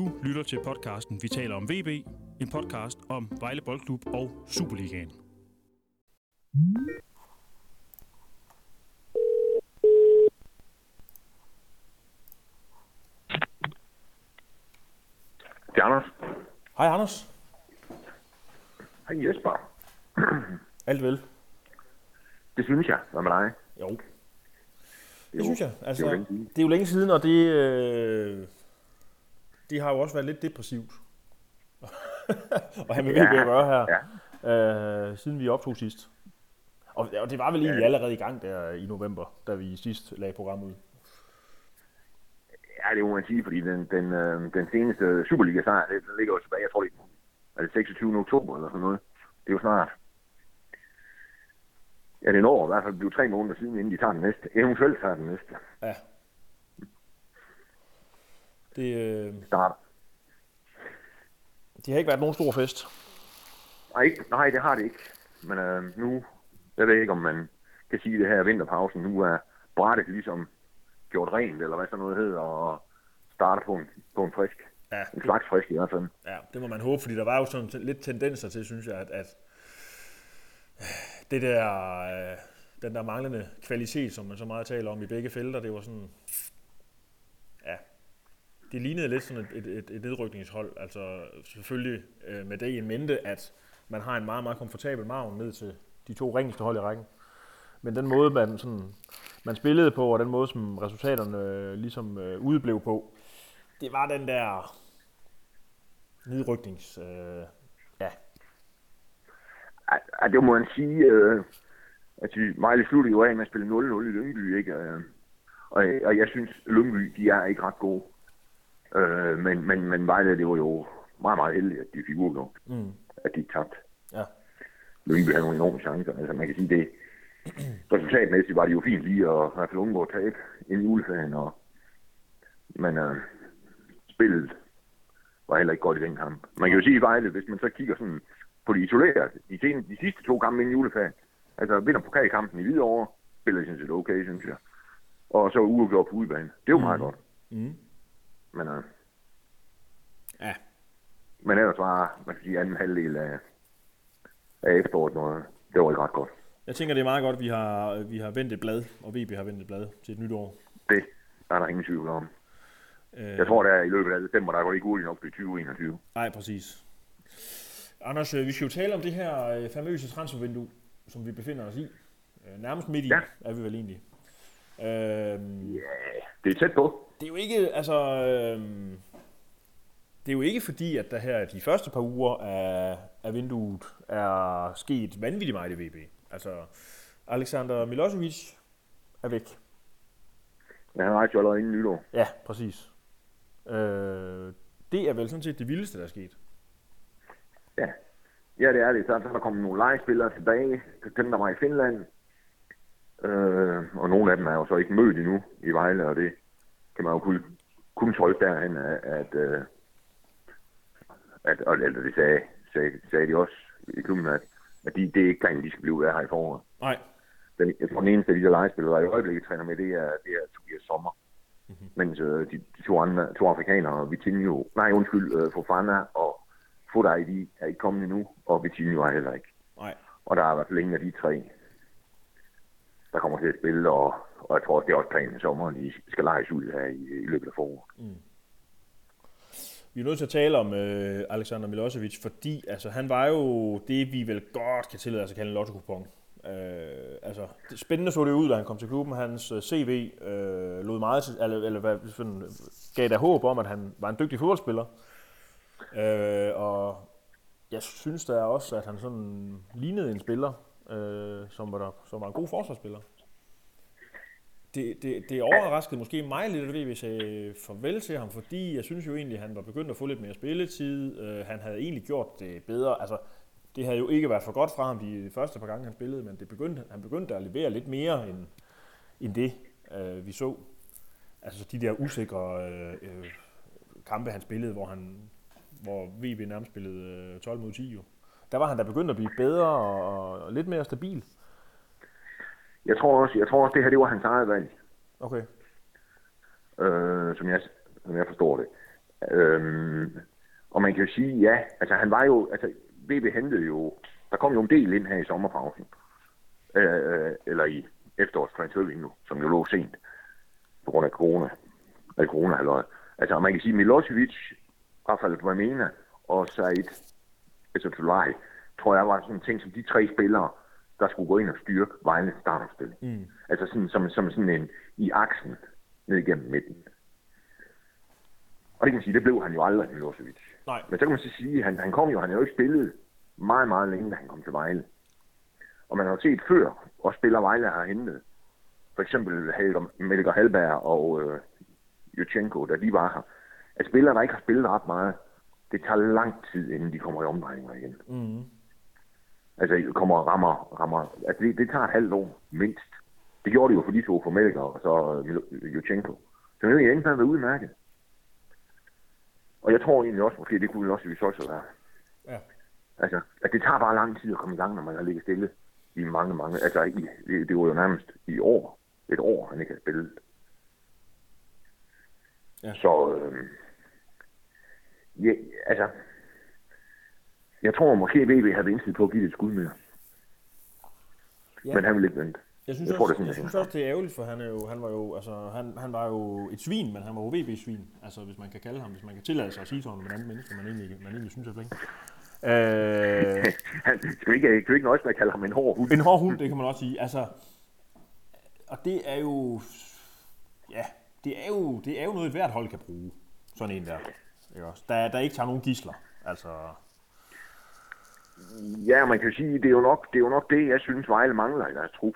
Du lytter til podcasten Vi taler om VB, en podcast om Vejle Boldklub og Superligaen. Det er Anders. Hej Anders. Hej Jesper. Alt vel? Det synes jeg. Hvad med dig? Jo, Det, det synes jeg. Altså, det er jo det, længe siden. det er jo længe siden, og det, øh, det har jo også været lidt depressivt. og have med VB at gøre her, Ja. øh, siden vi optog sidst. Og, og det var vel egentlig allerede i gang der i november, da vi sidst lagde programmet ud. Ja, det må man sige, fordi den, den, øh, den seneste Superliga-sejr, det, den ligger jo tilbage, jeg tror det er det 26. oktober eller sådan noget. Det er jo snart... Ja, det er en år, i hvert fald blive tre måneder siden, inden de tager den næste. Eventuelt tager den næste. Ja. Det, øh, Starter. det har ikke været nogen stor fest. Nej, ikke, nej, det har det ikke. Men øh, nu, jeg ved ikke, om man kan sige det her vinterpausen, nu er brættet ligesom gjort rent, eller hvad sådan noget hedder, og starter på en, på en frisk. Ja, En slags frisk i hvert fald. Ja, det må man håbe, fordi der var jo sådan lidt tendenser til, synes jeg, at, at det der, øh, den der manglende kvalitet, som man så meget taler om i begge felter, det var sådan, det lignede lidt sådan et, et, et, et nedrykningshold, altså selvfølgelig øh, med det i mente, at man har en meget, meget komfortabel maven ned til de to ringeste hold i rækken. Men den måde, man, sådan, man spillede på, og den måde, som resultaterne øh, ligesom øh, udeblev på, det var den der nedryknings... Øh, ja, Ej, det må man sige, øh, at vi Vejle sluttede jo af med at spille 0-0 i Lyngby, ikke? Øh, og, og jeg synes, Lyngby, de er ikke ret gode. Øh, men, men, men Vejle, det var jo meget, meget heldigt, at de fik uafgjort, mm, at de tabte. ja, Lyngby havde nogle enorme chancer. Altså, man kan sige, det resultatmæssigt var det jo fint lige at have undgå at tabe inden juleferien, og, men øh, spillet var heller ikke godt i den kamp. Man kan jo sige i Vejle, hvis man så kigger sådan på de isolerede, de, sen, de sidste to kampe inden juleferien, altså vinder pokalkampen i Hvidovre, spiller sådan set okay, synes jeg. Og så uafgjort på udebane. Det er jo meget godt. mm, Men, øh, ja, men ellers var, man kan sige, anden halvdel af, af efteråret, noget, det var ikke ret godt. jeg tænker, det er meget godt, at vi har, vi har vendt et blad, og VB har vendt et blad til et nyt år. Det er der ingen tvivl om. Øh, Jeg tror, der er i løbet af december, der går det ikke hurtigt nok til 2021. Nej, præcis. Anders, øh, vi skal jo tale om det her øh, famøse transfervindue, som vi befinder os i. Øh, nærmest midt i, Ja. er vi vel egentlig. Øh, Ja, det er tæt på. Det er jo ikke, altså... Øh, det er jo ikke fordi, at der her de første par uger af, af vinduet er sket vanvittigt meget i VB. Altså, Alexander Milosevic er væk. Men han rejste jo allerede inden nytår. Ja, præcis. Øh, det er vel sådan set det vildeste, der er sket. Ja. ja, det er det. Så er der kommet nogle legespillere tilbage. Dem, der var i Finland. Øh, og nogle af dem er jo så ikke mødt endnu i Vejle, og det kan man jo kun, kun tolke derhen, at, at, øh, at og, eller det sagde, sagde, sagde de også i klubben, at, at de, det er ikke planen, de skal blive af her i foråret. Nej, Den, jeg tror, den eneste af de der legespillere, der i øjeblikket træner med, det er, det er Tobias Sommer. Mm-hmm. Mens øh, de, de to andre, to afrikanere, Vitinho, nej undskyld, øh, Fofana og Fodai, de er ikke kommet endnu, og Vitinho er heller ikke. nej. Og der er i hvert fald ingen af de tre, der kommer til at spille, og, og jeg tror også, det er også planen i sommeren de skal lejes ud her i, i løbet af foråret. Mm. Vi er nødt til at tale om øh, Alexander Milosevic, fordi altså, han var jo det, vi vel godt kan tillade os at kalde en lotto Øh, altså, det, spændende så det ud, da han kom til klubben. Hans øh, CV øh, lod meget eller, eller hvad, sådan, gav da håb om, at han var en dygtig fodboldspiller. Øh, og jeg synes da også, at han sådan lignede en spiller, øh, som, var der, som var en god forsvarsspiller. Det, det, det overraskede måske mig lidt, at vi sagde farvel til ham, fordi jeg synes jo egentlig, at han var begyndt at få lidt mere spilletid. Øh, han havde egentlig gjort det bedre. Altså, det havde jo ikke været for godt fra ham de første par gange, han spillede, men det begyndte, han begyndte at levere lidt mere end, end det, øh, vi så. Altså de der usikre øh, øh, kampe, han spillede, hvor, han, hvor VB nærmest spillede øh, 12 mod 10 jo. Der var han da begyndt at blive bedre og, og lidt mere stabil. Jeg tror også, jeg tror også det her det var hans eget valg. Okay. øh, som, jeg, som jeg forstår det. Øhm, og man kan jo sige, ja, altså han var jo, altså VB hentede jo, der kom jo en del ind her i sommerpausen, øh, eller i efterårstransfervindue, som jo lå sent på grund af corona, af corona -halløj. Altså man kan sige, Milosevic, Rafael Dramena og Said Ezetulai, tror jeg var sådan en ting som de tre spillere, der skulle gå ind og styrke Vejle startopstilling. Mm. Altså sådan, som, som sådan en i aksen ned igennem midten. Og det kan man sige, det blev han jo aldrig, Milosevic. Nej. Men så kan man så sige, at han, han kom jo, han har jo ikke spillet meget, meget længe, da han kom til Vejle. Og man har jo set før, og spiller Vejle har hentet. For eksempel Melker Halberg og øh, Jutchenko, da de var her. At spillere, der ikke har spillet ret meget, det tager lang tid, inden de kommer i omdrejninger igen. Mm. Altså, kommer og rammer, rammer. Altså, det, det tager et halvt år, mindst. Det gjorde de jo for de to, for Melker og så uh, Jutchenko. Så det er ikke været udmærket. Og jeg tror egentlig også, måske det kunne også vi så være. Ja. Altså, at det tager bare lang tid at komme i gang, når man har ligget stille i mange, mange... Altså, i, det, det var jo nærmest i år. Et år, han ikke har spillet. Ja. Så, øh, ja, altså, jeg tror måske, at VB havde indstillet på at give det et skud mere. Ja. Men han ville ikke vente. Jeg synes, jeg også, det, jeg synes også, det er ærgerligt, for han, er jo, han, var jo, altså, han, han var jo et svin, men han var jo VB-svin. Altså, hvis man kan kalde ham, hvis man kan tillade sig at sige sådan om en anden menneske, man egentlig, man egentlig synes er flink. Øh, skal vi ikke, kan vi ikke nøjes med at kalde ham en hård hund? En hård hund, det kan man også sige. Altså, og det er jo, ja, det er jo, det er jo noget, et hvert hold kan bruge. Sådan en der. Ikke også? Der, der ikke tager nogen gisler. Altså, Ja, man kan sige, det er jo nok det, er jo nok det jeg synes, Vejle mangler i deres trup.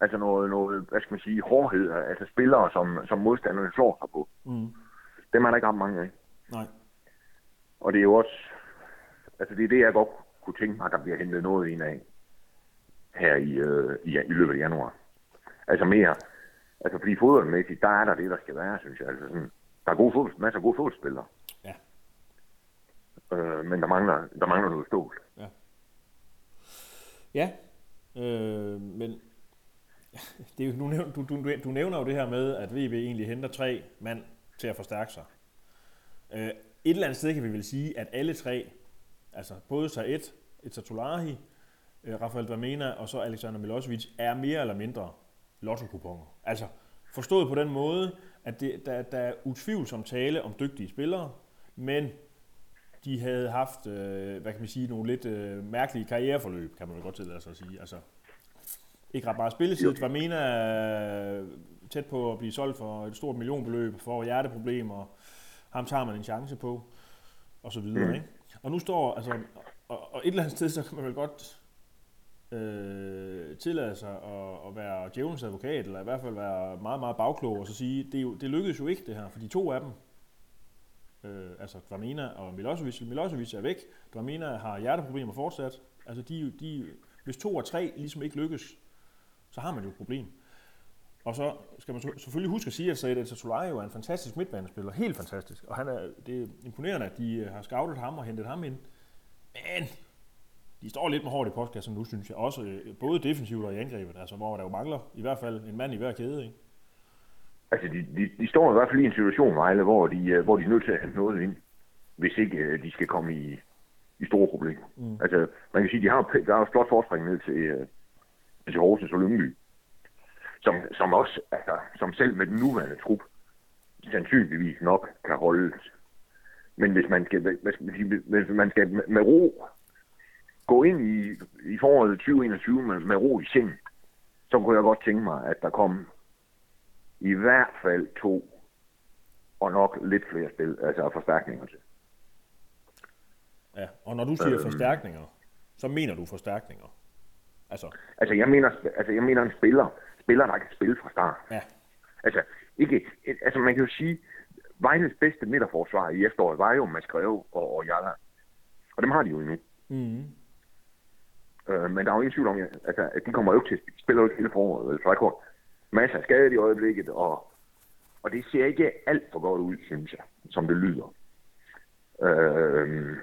Altså noget, noget, hvad skal man sige, hårdhed, altså spillere, som, som modstanderne slår sig på. Mm. Dem er der ikke ret mange af. Nej. Og det er jo også, altså det er det, jeg godt kunne tænke mig, at der bliver hentet noget ind af her i, øh, i, i løbet af januar. Altså mere, altså fordi fodboldmæssigt, der er der det, der skal være, synes jeg. Altså sådan, der er gode fodbold, masser af gode fodboldspillere. Ja. Øh, men der mangler, der mangler noget stål. Ja. Øh, men det er jo, du, du, du, du nævner jo det her med, at VB egentlig henter tre mand til at forstærke sig. Øh, et eller andet sted kan vi vel sige, at alle tre, altså både Saed, Etatolahi, øh, Rafael Dramena og så Alexander Milosevic, er mere eller mindre lotto -kuponer. Altså forstået på den måde, at det, der, der er utvivlsomt tale om dygtige spillere, men de havde haft, øh, hvad kan man sige, nogle lidt øh, mærkelige karriereforløb, kan man jo godt tillade sig at sige. Altså, ikke ret meget spilletid. Vamena er tæt på at blive solgt for et stort millionbeløb for hjerteproblemer. Ham tager man en chance på, og så videre. Mm. Ikke? Og nu står, altså, og, og et eller andet sted, så kan man vel godt øh, tillade sig at, at være djævelens advokat, eller i hvert fald være meget, meget bagklog, og så sige, det, jo, det lykkedes jo ikke det her, for de to af dem, øh, altså Dramina og Milosevic, Milosevic er væk, Dramina har hjerteproblemer fortsat, altså de, de, hvis to og tre ligesom ikke lykkes, så har man jo et problem. Og så skal man selvfølgelig huske at sige, at Said El jo er en fantastisk midtbanespiller. Helt fantastisk. Og han er, det er imponerende, at de øh, har scoutet ham og hentet ham ind. Men de står lidt med hårdt i postkassen nu, synes jeg. Også øh, både defensivt og i angrebet, altså, hvor der jo mangler i hvert fald en mand i hver kæde. Ikke? Altså, de, de, de står i hvert fald i en situation, Vejle, hvor de, øh, hvor de er nødt til at hente noget ind, hvis ikke øh, de skal komme i, i store problemer. Mm. Altså, man kan sige, de har, der er jo et flot forspring ned til, til Horsens og Lyngby, som, som også, altså, som selv med den nuværende trup, sandsynligvis nok kan holde. Men hvis man skal, hvad skal man sige, hvis man skal med, med ro gå ind i, i foråret 2021 med, med ro i sind, så kunne jeg godt tænke mig, at der kom i hvert fald to og nok lidt flere spil, altså forstærkninger til. Ja, og når du siger øhm, forstærkninger, så mener du forstærkninger? Altså, altså, jeg, mener, altså jeg mener en spiller, spiller, der kan spille fra start. Ja. Altså, ikke, altså man kan jo sige, Vejles bedste midterforsvar i efteråret var jo Maskreve og, og Jalla. Og dem har de jo endnu. Mm. Øh, men der er jo ingen tvivl om, altså, at de kommer jo ikke til at spille hele foråret. Så masser af skade i øjeblikket, og, og det ser ikke alt for godt ud, synes jeg, som det lyder. Øh,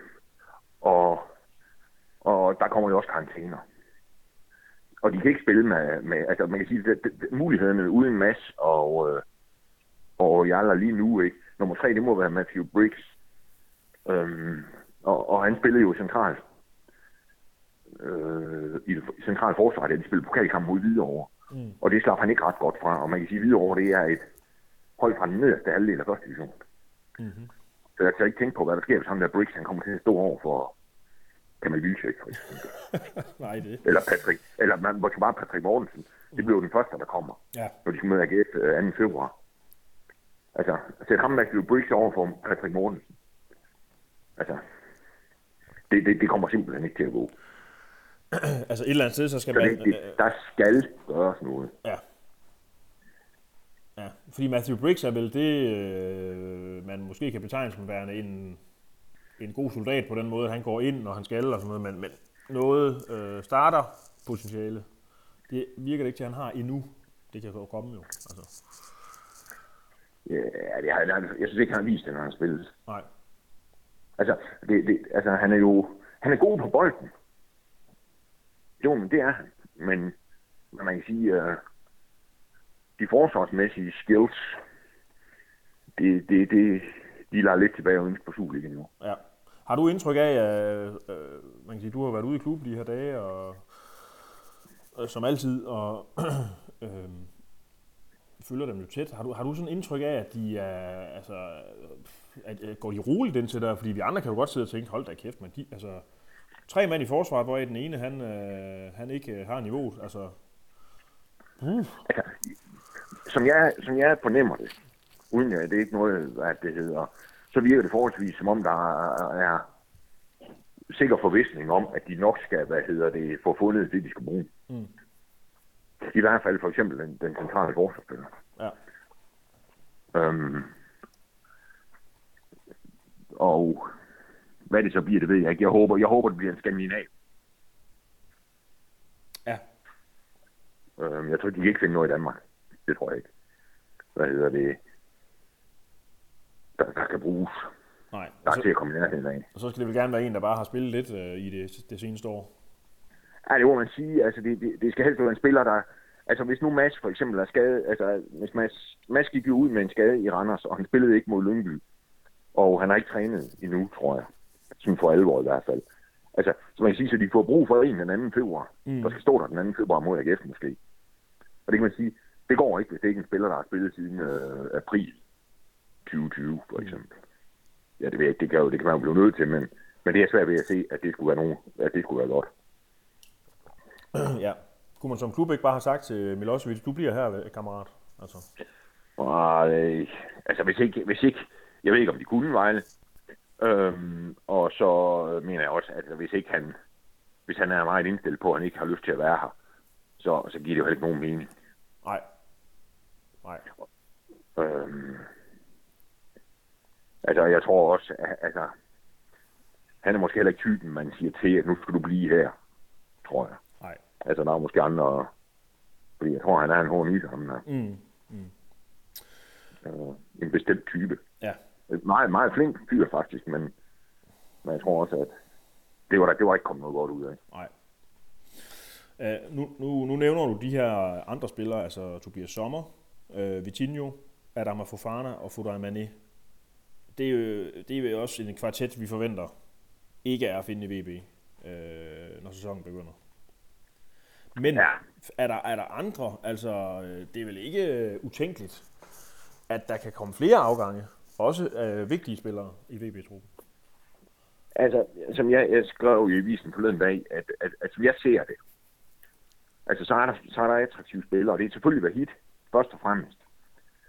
og, og der kommer jo også karantæner og de kan ikke spille med, med altså man kan sige, at mulighederne uden Mads og, øh, og Jalla lige nu, ikke, nummer tre, det må være Matthew Briggs. Øhm, og, og han spillede jo centralt øh, i centralt centrale forsvar, da de spillede pokalkamp mod Hvidovre. Mm. Og det slap han ikke ret godt fra, og man kan sige, at Hvidovre det er et hold fra den nederste halvdel af første division. Mm-hmm. Så jeg kan ikke tænke på, hvad der sker, hvis ham der Briggs, han kommer til at stå over for Kamal Vilcek, for eksempel. Nej, det. Eller Patrick, eller man måske bare Patrick Mortensen. Det bliver den første, der kommer, Ja. når de skal møde AGF øh, 2. februar. Altså, sæt ham Matthew Briggs over for Patrick Mortensen. Altså, det, det, det kommer simpelthen ikke til at gå. Altså et eller andet sted, så skal Så man... det, det, der skal gøres noget. Ja. Ja, fordi Matthew Briggs er vel det, øh, man måske kan betegne som værende en, en god soldat på den måde. Han går ind, når han skal og sådan noget, men, men noget øh, starter potentiale. Det virker det ikke til, at han har endnu. Det kan jo komme jo. Altså, Ja, det har, jeg synes ikke, han har vist det, når han har spillet. nej. Altså, det, det, altså, han er jo han er god på bolden. Jo, men det er han. Men, men man kan sige, øh, de forsvarsmæssige skills, det, det, det, de lader lidt tilbage ønske på Superligaen nu. Ja. Har du indtryk af, at øh, man kan sige, du har været ude i klubben de her dage, og øh, som altid, og øh, følger dem jo tæt. Har du, har du sådan indtryk af, at de er, altså, at, at går de roligt ind til der? Fordi vi andre kan jo godt sidde og tænke, hold da kæft, men de, altså, tre mand i forsvaret, hvor den ene, han, øh, han ikke øh, har niveauet, altså, Altså, som jeg, som jeg fornemmer det, uden at det er ikke noget, hvad det hedder, så virker det forholdsvis som om, der er, er sikker forvisning om, at de nok skal, hvad hedder det, få fundet det, de skal bruge. Mm. I hvert fald for eksempel den, den centrale forsvarsspiller. ja. Øhm, og hvad det så bliver, det ved jeg ikke. Jeg håber, jeg håber det bliver en skandinav. Ja. Øhm, jeg tror, de kan ikke finde noget i Danmark. Det tror jeg ikke. Hvad hedder det? Der, der skal bruges. Nej. Der er til så, at komme i nærheden af. og så skal det vel gerne være en, der bare har spillet lidt øh, i det, det seneste år. Ja, det må man sige. Altså, det, det, det skal helst være en spiller, der... Altså, hvis nu Mads for eksempel er skadet... Altså, hvis Mads, Mads gik jo ud med en skade i Randers, og han spillede ikke mod Lyngby. Og han har ikke trænet endnu, tror jeg. Sådan for alvor i hvert fald. Altså, så man kan sige, at de får brug for en den 2. februar. Mm. Der skal stå der den 2. februar mod AGF måske. Og det kan man sige, det går ikke, hvis det ikke er en spiller, der har spillet siden øh, april 2020, for eksempel. Ja, det ved jeg ikke. Det kan, jo, det kan man jo blive nødt til, men, men det er svært ved at se, at det skulle være, nogen, at det skulle være godt. ja. Kunne man som klub ikke bare have sagt til Milosevic, du bliver her, kammerat? Altså, øh, altså, hvis ikke, hvis ikke, jeg ved ikke, om de kunne Vejle. Øhm, og så mener jeg også, at hvis ikke han, hvis han er meget indstillet på, at han ikke har lyst til at være her, så, så giver det jo heller ikke nogen mening. nej. Nej. Øhm, altså, jeg tror også, at altså, han er måske heller ikke typen, man siger til, at nu skal du blive her, tror jeg. Nej. Altså, der er måske andre, fordi jeg tror, han er en hård nyser, ham der. Mm. Øh, en bestemt type. Et meget, meget flink fyr faktisk, men, men jeg tror også, at det var, der, det var ikke kommet noget godt ud af. Nej. Uh, nu, nu, nu nævner du de her andre spillere, altså Tobias Sommer, uh, Vitinho, Adama Fofana og Fodai Mané. Det er, jo, det er jo også en kvartet, vi forventer ikke er at finde i VB, uh, når sæsonen begynder. Men ja. Er, der, er der andre, altså øh, det er vel ikke øh, utænkeligt, at der kan komme flere afgange, også øh, vigtige spillere i VB-truppen. Altså, som jeg, jeg skrev i avisen forleden dag, at, at, at som jeg ser det, altså så er der, så er der attraktive spillere, og det er selvfølgelig været hit, først og fremmest.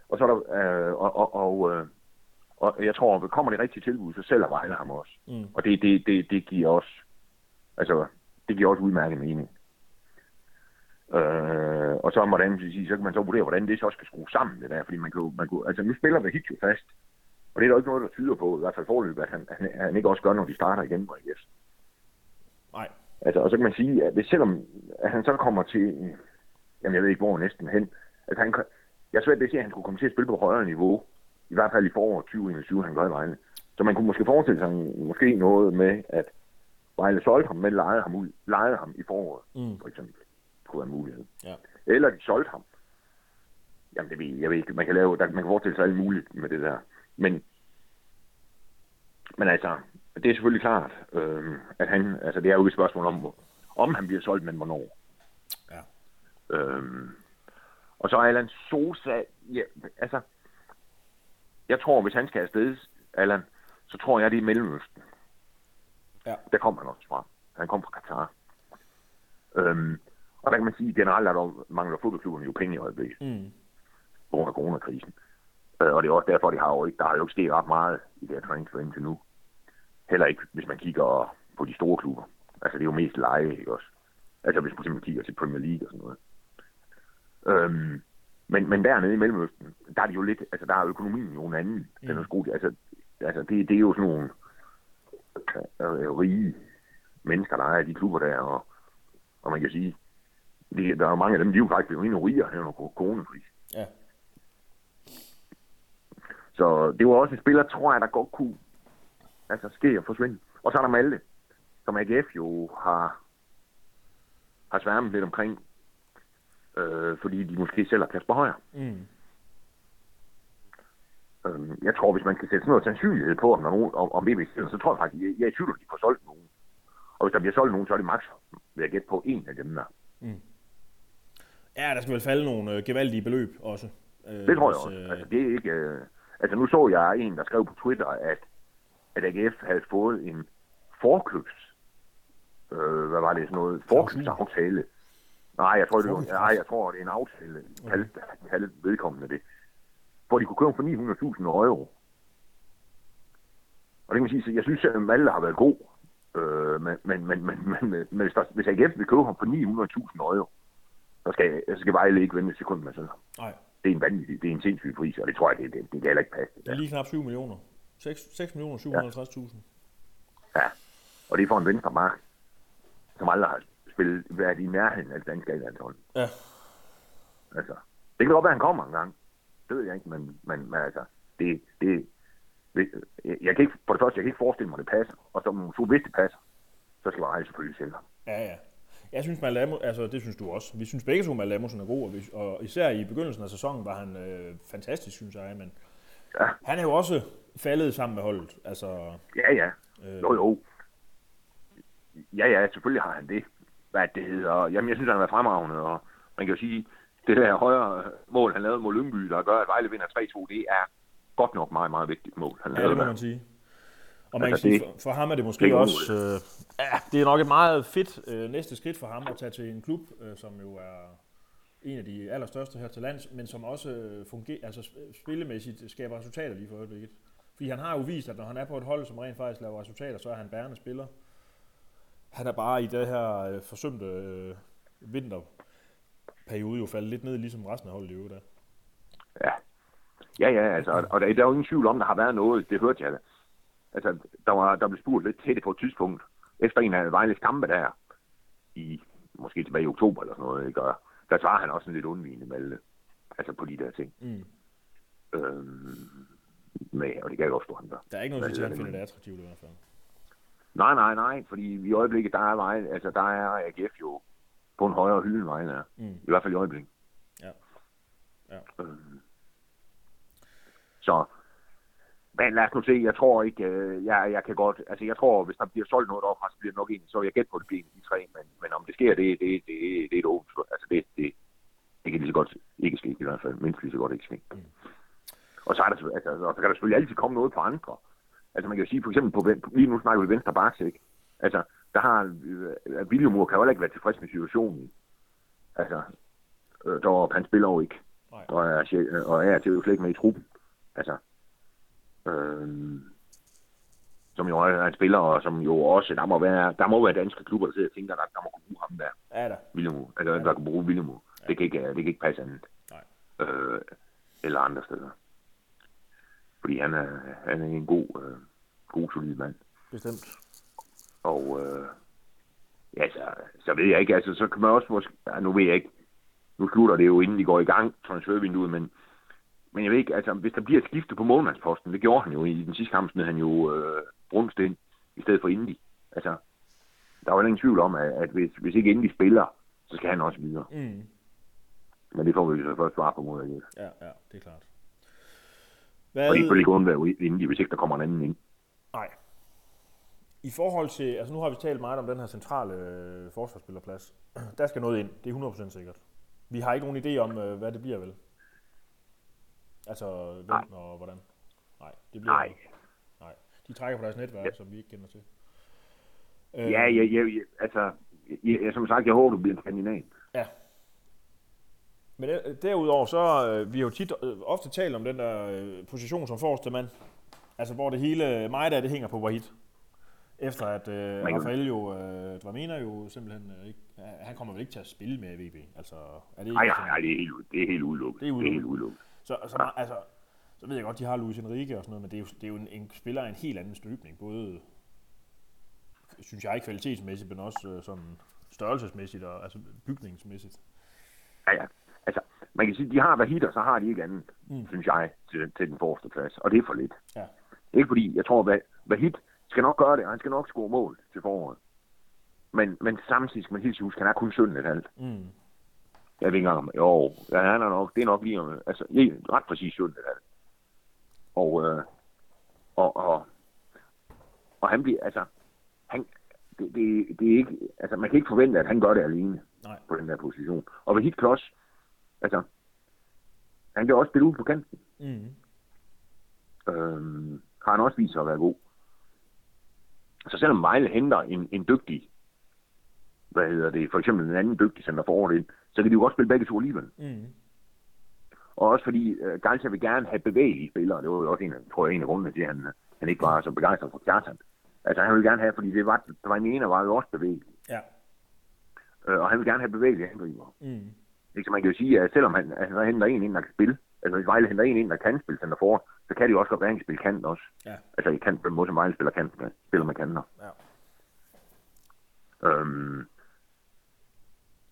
Og så er der, øh, og, og, og, øh, og jeg tror, at kommer det rigtige tilbud, så sælger Vejle ham også. Mm. Og det, det, det, det giver også, altså, det giver også udmærket mening. Øh, og så, hvordan, så kan man så vurdere, hvordan det så skal skrues sammen, det der, fordi man kan, man kan, altså nu spiller vi jo fast, og det er der jo ikke noget, der tyder på, i hvert fald forløb, at han, han, han ikke også gør, når de starter igen på AGF. Nej, Altså, og så kan man sige, at hvis selvom at han så kommer til, en- jamen jeg ved ikke hvor næsten hen, at han, jeg er svært ved at se, at han skulle komme til at spille på højere niveau, i hvert fald i foråret 2021, han gør i Vejle. Så man kunne måske forestille sig måske noget med, at Vejle solgte ham, men lejede ham ud, lejede ham i foråret, Mm. for eksempel. Det kunne være en mulighed. ja. Eller de solgte ham. Jamen, det ved jeg, jeg ved ikke. Man kan, lave, der, man kan forestille sig alt muligt med det der. Men, men altså, det er selvfølgelig klart, øh, at han, altså det er jo et spørgsmål om, om han bliver solgt, men hvornår. Ja. Øhm, og så Allan Sosa, ja, altså, jeg tror, hvis han skal afsted, Allan, så tror jeg, det er Mellemøsten. Ja. Der kommer han også fra. Han kom fra Katar. Øhm, og der kan man sige, at generelt er der, mangler fodboldklubberne jo penge i øjeblikket. Mm. Af coronakrisen. Øh, og det er også derfor, de har jo ikke, der har jo ikke sket ret meget i det her transfer indtil nu. Heller ikke, hvis man kigger på de store klubber. Altså, det er jo mest leje, ikke også? Altså, hvis man simpelthen kigger til Premier League og sådan noget. Øhm, men, men dernede i Mellemøsten, der er det jo lidt, altså der er økonomien jo en anden. Den er skruet, altså, altså det, det er jo sådan nogle øh, øh, rige mennesker, der er i de klubber der, og, og man kan sige, det, der er jo mange af dem, de er jo faktisk blevet endnu rigere her under coronakris. Ja. Så det var også en spiller, tror jeg, der godt kunne altså, ske og forsvinde. Og så er der Malte, som AGF jo har, har sværmet lidt omkring, øh, fordi de måske sælger Kasper Højer. Mm. Øh, jeg tror, hvis man kan sætte sådan noget sandsynlighed på, om, der er nogen, om, om VB så tror jeg faktisk, jeg, jeg er i tvivl, at de får solgt nogen. Og hvis der bliver solgt nogen, så er det max, vil jeg gætte på, en af dem der. Ja, der skal vel falde nogle øh, gevaldige beløb også. Øh, Det tror jeg også. øh, Altså, det er ikke... Øh, altså, nu så jeg en, der skrev på Twitter, at, at AGF havde fået en forkøbs... Øh, hvad var det? Sådan noget forkøbsaftale. Nej, jeg tror, det var, nej, jeg tror, det er en aftale. Kaldte, kaldte vedkommende det. Hvor de kunne købe for 900.000 euro. Og det kan man sige, så jeg synes, at Malte har været god. Øh, men, men, men, men, men, men hvis, der, hvis AGF vil købe ham for 900.000 euro, så skal, så skal Vejle ikke vente et sekund med sådan Nej, det er en vanvittig, det er en sindssyg pris, og det tror jeg, det, det, det kan heller ikke passe. Det er der. lige knap 7 millioner. 6, 6 millioner 750.000. Ja. Og det er for en venstre mark, som aldrig har spillet, været i nærheden af det danske. Ja. Altså, det kan godt være, at han kommer en gang. Det ved jeg ikke, men, men, men altså, det, det, jeg kan ikke, for det første, jeg kan ikke forestille mig, at det passer. Og så to, hvis det passer, så skal Vejle selvfølgelig sælge ham. Ja, ja. Jeg synes, Malamo, altså det synes du også. Vi synes begge to, Malamusen er god, og, vi, og især i begyndelsen af sæsonen var han øh, fantastisk, synes jeg. Men Ja. han er jo også faldet sammen med holdet. Altså, Ja, ja. Øh. Jo, jo. Ja, ja, selvfølgelig har han det. Hvad det hedder. Jamen, jeg synes, han har været fremragende, og man kan jo sige, det der højre mål, han lavede mod Lyngby, der gør, at Vejle vinder 3-2, det er godt nok meget, meget vigtigt mål, han ja, det må man sige. Og man kan Altså, sige, det- for, for ham er det det måske er også... Øh, ja, det er nok et meget fedt øh, næste skridt for ham at tage til en klub, øh, som jo er en af de allerstørste her til lands, men som også øh, fungerer, altså sp- spillemæssigt skaber resultater lige for øjeblikket. Fordi han har jo vist, at når han er på et hold, som rent faktisk laver resultater, så er han bærende spiller. Han er bare i det her øh, forsømte øh, vinterperiode jo faldet lidt ned, ligesom resten af holdet i øvrigt er. Ja. Ja, ja, altså, og- der, der er jo ingen tvivl om, der har været noget, det hørte jeg. Altså, der, var, der blev spurgt lidt til det på et tidspunkt, efter en af Vejles kampe der, i, måske tilbage i oktober eller sådan noget, ikke? Og der svarer han også sådan lidt undvigende med, altså på de der ting. Mm. Øhm, med, og det kan jeg godt stå, han gør. Der er ikke noget, der finder det attraktivt i hvert fald. Nej, nej, nej, fordi i øjeblikket, der er Vejle, altså der er AGF jo på en højere hylde, end Vejle er. Mm. I hvert fald i øjeblikket. Ja. Ja. Øhm. Så, men lad os nu se, jeg tror ikke, øh, jeg, jeg kan godt, altså jeg tror, hvis der bliver solgt noget op, så bliver det nok en, så jeg gætte på, at det bliver en af de tre, men, men om det sker, det, det, det, det er et åbent, altså det, det, det kan lige så godt ikke ske i hvert fald, mindst lige så godt ikke ske. Mm. Og så, er der, altså, og så kan der selvfølgelig altid komme noget på andre. Altså man kan jo sige, for eksempel på, lige nu snakker vi venstre baks, ikke? Altså, der har, øh, Williamur kan jo heller ikke være tilfreds med situationen. Altså, øh, der, han spiller jo ikke Nej. og er, og er til jo slet ikke med i truppen. Altså, øhm, som jo er en spiller, og som jo også, der må være, der må være danske klubber, der sidder og tænker, der, der må kunne bruge ham der, Ja da. William, altså, der kan bruge William. Det kan ikke, det kan ikke passe andet. Nej. Øh, eller andre steder. Fordi han er, han er en god, øh, god solid mand. Bestemt. Og øh, ja, så, så ved jeg ikke, altså så kan man også måske, ja, nu ved jeg ikke, nu slutter det jo inden de går i gang, transfervinduet, men, men jeg ved ikke, altså hvis der bliver et skifte på målmandsposten, det gjorde han jo i den sidste kamp, smed han jo øh, Brunst ind, i stedet for Indy. Altså, der er jo ingen tvivl om, at, at hvis, hvis ikke Indy spiller, så skal han også videre. Mm. Men det får vi så først svare på mod Ja, ja, det er klart. Hvad, Og de kan ikke undvære inde, hvis ikke der kommer en anden ind. Nej. I forhold til, altså nu har vi talt meget om den her centrale øh, forsvarsspillerplads. Der skal noget ind, det er 100% sikkert. Vi har ikke nogen idé om, øh, hvad det bliver vel? Altså, hvem Nej. og hvordan? Nej, det bliver Nej. Nej. De trækker på deres netværk, ja. som vi ikke kender til. Øh, Ja, ja, ja, ja altså, ja, som sagt, jeg håber, du bliver en kandidat. Ja. Men øh, derudover, så øh, vi har jo tit øh, ofte talt om den der øh, position som forreste mand. Altså, hvor det hele, meget af det hænger på Wahid. Efter at øh, Rafael jo, øh, Dramena jo simpelthen øh, ikke, ja, han kommer vel ikke til at spille med VB. Altså, er det ikke Nej, nej, nej, det er helt, det er helt udelukket. Det er Det er helt udelukket. Så, så, altså, så ved jeg godt, de har Luis Enrique og sådan noget, men det er jo, det er jo en, en spiller af en helt anden støbning. Både, synes jeg, kvalitetsmæssigt, men også øh, sådan størrelsesmæssigt og altså bygningsmæssigt. Ja, ja. Altså, man kan sige, de har Vahid, og så har de ikke andet, mm. synes jeg, til, til den forreste plads. Og det er for lidt. Ja. Ikke fordi, jeg tror, at Vahid skal nok gøre det, og han skal nok score mål til foråret. Men, men samtidig skal man helt huske, han er kun 17 et halvt. Mm. Jeg ved ikke engang, om- jo, ja, han er nok, det er nok lige, om- altså, lige ret præcis 17 et halvt. Og, øh, og, og, og han bliver, altså, han, det, det, det er ikke, altså, man kan ikke forvente, at han gør det alene Nej. på den der position. Og kan også, altså, han kan også spille ud på kanten. Mm. Øhm, har han også vist sig at være god. Så selvom Vejle henter en, en dygtig, hvad hedder det, for eksempel en anden dygtig center forward ind, så kan de jo godt spille begge to alligevel. Mm. Og også fordi uh, Galsa vil gerne have bevægelige spillere. Det var jo også en, af- tror jeg, en af grundene til, at han, han ikke var så begejstret for Kjartan. Altså han vil gerne have, fordi det var, der var jo også bevægelig. Ja. Øh, og han vil gerne have bevægelige angriber. Mm. Ikke? Så man kan jo sige, at selvom han, altså, han henter en ind, der kan spille, altså hvis Vejle henter en ind, der kan spille center forward, så kan det jo også godt være, at han kan spille kant også. Ja. Altså i kant på den måde, som Vejle spiller, kant, spiller med kanter. Ja. Øhm,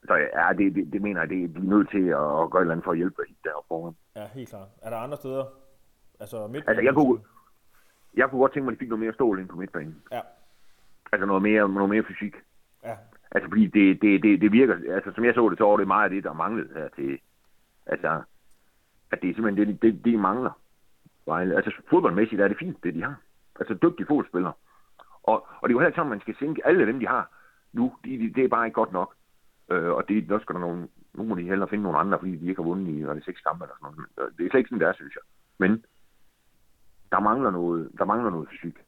så ja, det, det, det mener jeg, det, de er nødt til at, at gøre et eller andet for at hjælpe hit deroppe foran. Ja, helt klart. Er der andre steder? Altså midt Altså, jeg kunne, jeg kunne godt tænke mig, at de fik noget mere stål ind på midtbanen. Ja. Altså noget mere, noget mere fysik. Ja. Altså fordi det, det, det, det virker, altså som jeg så det, så var det meget af det, der manglede her til, altså, at det er simpelthen det, det, det mangler. Altså fodboldmæssigt er det fint, det de har. Altså dygtige fodboldspillere. Og, og det er jo heller ikke sådan, at man skal sænke alle dem, de har nu. De, de, det er bare ikke godt nok. Øh, og det, der skal der nogle, nu må de hellere finde nogle andre, fordi de ikke har vundet i det, seks kampe eller sådan noget. Øh, Det er slet ikke sådan, det er, synes jeg. Men der mangler noget, der mangler noget fysik.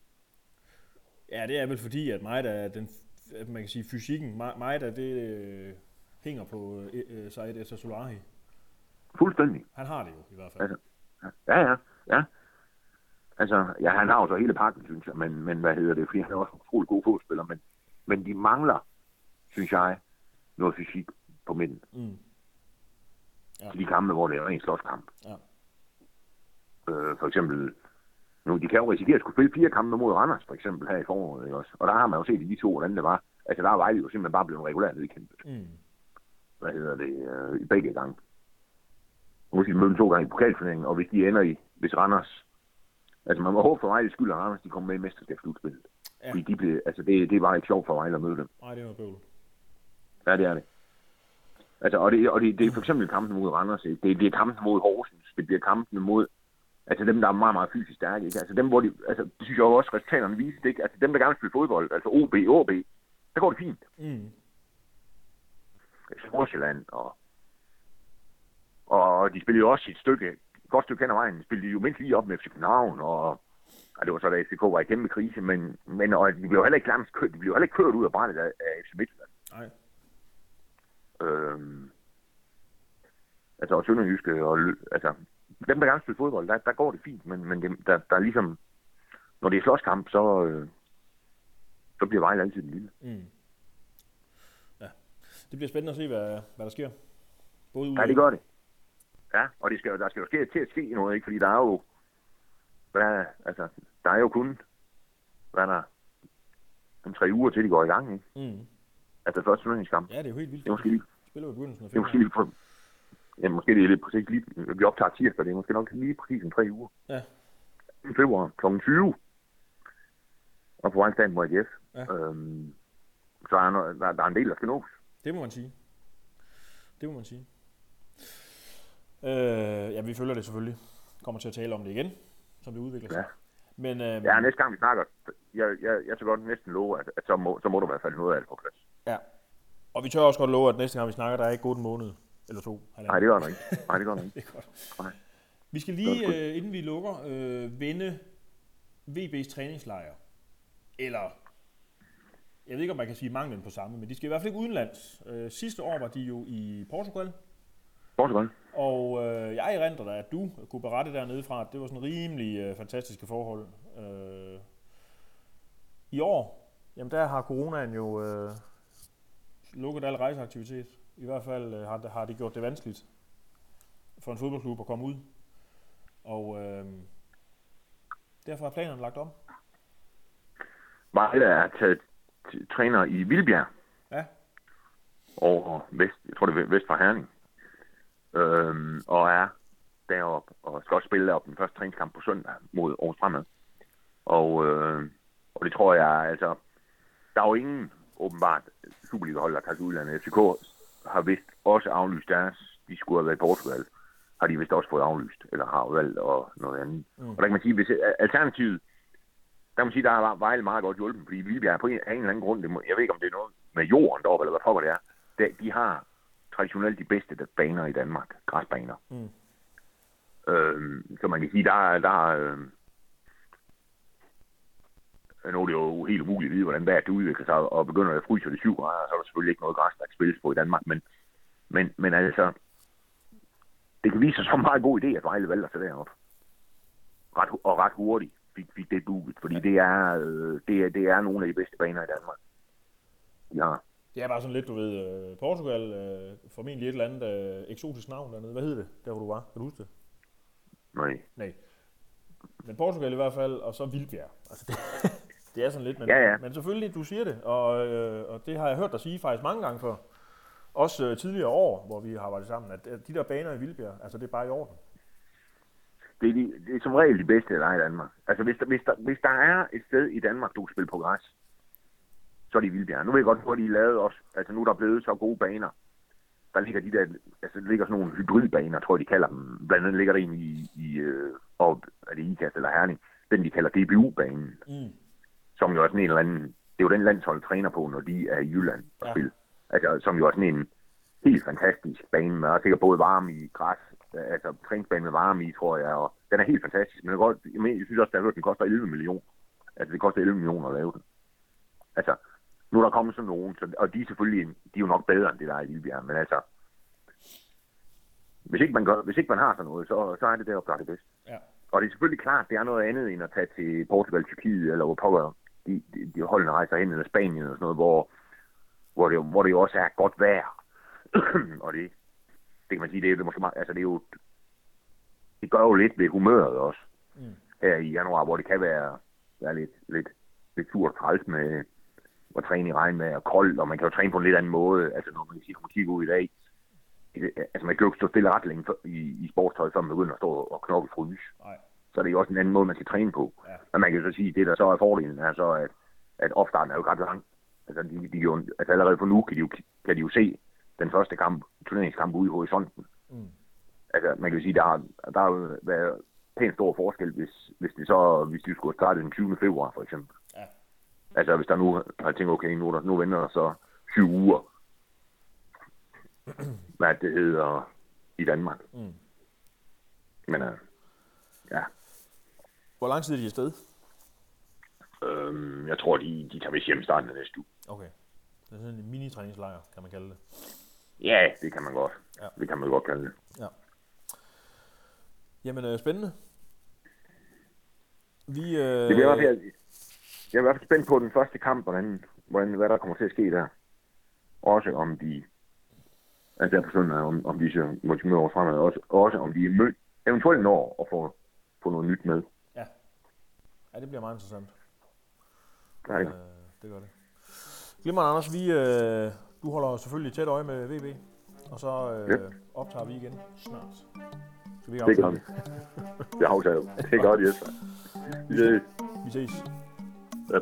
Ja, det er vel fordi, at meget af den, at man kan sige, fysikken, meget af det øh, hænger på øh, øh, Said Essa Solari. Fuldstændig. Han har det jo i hvert fald. Altså, ja, ja, ja. Altså, ja, han har jo så hele pakken, synes jeg, men, men hvad hedder det, fordi han er også en utrolig god fodspiller, men, men de mangler, synes jeg, noget fysik på midten. Mm. Ja. Til de kampe, hvor det er en slåskamp. Ja. Øh, for eksempel, nu, de kan jo risikere at skulle spille fire kampe mod Randers, for eksempel, her i foråret, ikke også? Og der har man jo set i de to, hvordan det var. Altså, der er Vejle jo simpelthen bare blevet regulært nedkæmpet. Mm. Hvad hedder det, øh, i begge gange. Nu skal de møde dem to gange i pokalturneringen, og hvis de ender i, hvis Randers, altså man må håbe for Vejles skyld, at Randers de kommer med i mesterskabsslutspillet. Ja. Fordi de blev, altså det, det bare ikke sjovt for Vejle at møde dem. Nej, det noget bøvl. Ja, det er det. Altså, og det, og det, det er for eksempel kampen mod Randers, ikke? det, det er kampen mod Horsens, det bliver kampen mod, altså dem, der er meget, meget fysisk stærke, ikke? Altså dem, hvor de, altså det synes jeg jo også, resultaterne viser, ikke? Altså dem, der gerne vil spille fodbold, altså OB, OB, der går det fint. Mm. Altså Nordsjælland, og, og de spillede jo også et stykke, et godt stykke hen ad vejen, de spillede jo mindst lige op med FC København, og, og det var så, da FCK var i kæmpe krise, men, men og de blev heller ikke nærmest kørt, de blev heller ikke kørt ud af brættet af, af FC Midtjylland. Nej. Øhm, altså, og Sønderjyske, og, altså, dem, der gerne spiller fodbold, der, der går det fint, men, men det, der, der er ligesom, når det er slåskamp, så, øh, så bliver Vejle altid den lille. Mm. Ja. Det bliver spændende at se, hvad, hvad der sker. Både Ja, det gør det. Ja, og det skal, der skal jo ske, til at ske noget, ikke? Fordi der er jo, hvad, altså, der er jo kun, hvad er der, en tre uger til, de går i gang, ikke? Mm. Altså første turneringskamp. Ja, det er jo helt vildt. Det er måske lige, Spiller jo i begyndelsen af det er måske lige, ja, måske det er lidt præcis lige, vi optager tirsdag, det er måske nok lige præcis om tre uger. Ja. I februar kl. 20. Og på Vejlstaden mod AGF. Ja. Øhm, så er der, der, der er en del, der skal nås. Det må man sige. Det må man sige. Øh, ja, vi følger det selvfølgelig. Kommer til at tale om det igen. som det udvikler sig. Ja. Men øhm, Ja, næste gang vi snakker, jeg, jeg, jeg skal godt næsten love, at, at så, må, så må du i hvert fald noget af det på plads. ja. Og vi tør også godt love, at næste gang vi snakker, der er ikke gået en måned eller to. halvanden. Nej, det gør den ikke. Nej, det gør den ikke. Det er godt. Nej. Vi skal lige, øh, inden vi lukker, øh, vende VB's træningslejr. Eller, jeg ved ikke, om man kan sige manglen på samme, men de skal i hvert fald ikke udenlands. Øh, sidste år var de jo i Portugal, Portugal. og øh, jeg erindrer dig, at du kunne berette dernede fra, at det var sådan rimelig øh, fantastiske forhold. Øh, I år, jamen der har coronaen jo øh, lukket al rejseaktivitet. I hvert fald øh, har, har det gjort det vanskeligt for en fodboldklub at komme ud. Og øh, derfor er planerne lagt om. Vejle er taget træner i Vildbjerg Ja, over vest, jeg tror det er vest for Herning. Øhm, og er deroppe og skal også spille deroppe den første træningskamp på søndag mod Aarhus Fremad. Og, øh, og det tror jeg, altså, der er jo ingen åbenbart Superliga-hold, der til udlandet. FCK har vist også aflyst deres, de skulle have været i Portugal, har de vist også fået aflyst, eller har valgt og noget andet. Mm. Og der kan man sige, hvis alternativet, der kan man sige, der har Vejle meget godt hjulpet, fordi Vildbjerg er på en, af en eller anden grund, det må, jeg ved ikke, om det er noget med jorden deroppe, eller hvad pokker det er, det, de har traditionelt de bedste baner i Danmark, græsbaner. Mm. Øhm, så man kan sige, der er, der er, øhm, nu er det jo helt umuligt at vide, hvordan vejret udvikler sig, og begynder at fryse det 7 grader, så er der selvfølgelig ikke noget græs, der kan spilles på i Danmark, men, men, men altså, det kan vise sig som en meget god idé, at Vejle valgte sig derop. Ret, og ret hurtigt fik, fik det booket, fordi det er, øh, det, er, det er nogle af de bedste baner i Danmark. Ja, det er bare sådan lidt, du ved, øh, Portugal, øh, formentlig et eller andet øh, eksotisk navn dernede. Hvad hed det, der hvor du var? Kan du huske det? nej. Nej. Men Portugal i hvert fald, og så Vildbjerg. Altså det, det er sådan lidt, men, Ja, ja. men selvfølgelig, du siger det, og, øh, og det har jeg hørt dig sige faktisk mange gange før. Også øh, tidligere år, hvor vi har arbejdet sammen, at, at de der baner i Vildbjerg, altså det er bare i orden. Det er, de, det er som regel de bedste, der er i Danmark. Altså, hvis der, hvis, der, hvis der er et sted i Danmark, du kan spille på græs, så er det i Vildbjerg. Nu ved jeg godt, hvor de er lavet også. Altså, nu er der blevet så gode baner. Der ligger de der, altså, der ligger sådan nogle hybridbaner, tror jeg, de kalder dem. Blandt andet ligger der en i, i øh, op, er det Ikast eller Herning, den de kalder DBU-banen, Mm. Som jo er sådan en eller anden, det er jo den landshold træner på, når de er i Jylland og Ja. ja. spille. Altså, som jo er sådan en helt fantastisk bane, med også sikkert både varme i græs, altså træningsbane med varme i, tror jeg, og den er helt fantastisk, men jeg, godt, jeg, synes også, at jeg har hørt, at den koster 11 millioner. Altså, det koster 11 millioner at lave den. Altså, nu er der kommet sådan nogen, så, og de er selvfølgelig, de er jo nok bedre end det, der er i Vildbjerg, men altså, hvis ikke man, gør, hvis ikke man har sådan noget, så, så er det deroppe, der er det bedst. Ja. Og det er selvfølgelig klart, det er noget andet end at tage til Portugal, Tyrkiet, eller hvor pokker de, de, de holdene rejser hen, eller Spanien, eller sådan noget, hvor, hvor, det, jo- hvor det jo også er godt vejr. og det, det kan man sige, det er, det er måske meget, altså det er jo, det gør jo lidt ved humøret også, Mm. her i januar, hvor det kan være, være lidt, lidt, lidt surt og træls med at træne i regn og koldt, og man kan jo træne på en lidt anden måde, altså når man kan sige, når man kigger ud i dag, altså man kan jo ikke stå stille ret længe i, i sportstøj, før man begynder at stå og knokle fryse Nej. Så er det jo også en anden måde, man skal træne på. Ja. Men man kan så sige, at det der så er fordelen, er så, at, at opstarten er jo ret lang. Altså, de, de, jo, altså allerede for nu kan de, jo, kan de jo se den første kamp, turneringskamp ude i horisonten. Mm. Altså, man kan jo sige, der har, der har været pænt stor forskel, hvis, hvis det så, hvis de skulle starte den 20. februar, for eksempel. Ja. Altså, hvis der nu har tænkt, okay, nu, der, nu venter der så syv uger, hvad det hedder i Danmark. Mm. Men uh, ja, Hvor lang tid er de afsted? øhm, jeg tror, de, de tager vist hjem starten af næste uge. Okay. Det er sådan en mini-træningslejr, kan man kalde det. Ja, det kan man godt. Ja. Det kan man godt kalde det. Ja. Jamen, øh, spændende. Vi, øh, Det bliver i hvert fald, jeg er i hvert fald spændt på den første kamp, hvordan, hvordan, hvad der kommer til at ske der. Også om de, altså på søndag, om, om de så møde over fremad, også, også om de er mødt, eventuelt når at få, få noget nyt med. Ja. det bliver meget interessant. Er det. Øh, det gør det. Glimmer, Anders, vi, øh, du holder selvfølgelig tæt øje med VB, og så øh, Ja. optager vi igen snart. Skal vi Det gør vi. Det jeg jo. Det er godt, yes. Vi ses. Vi ses. Ja.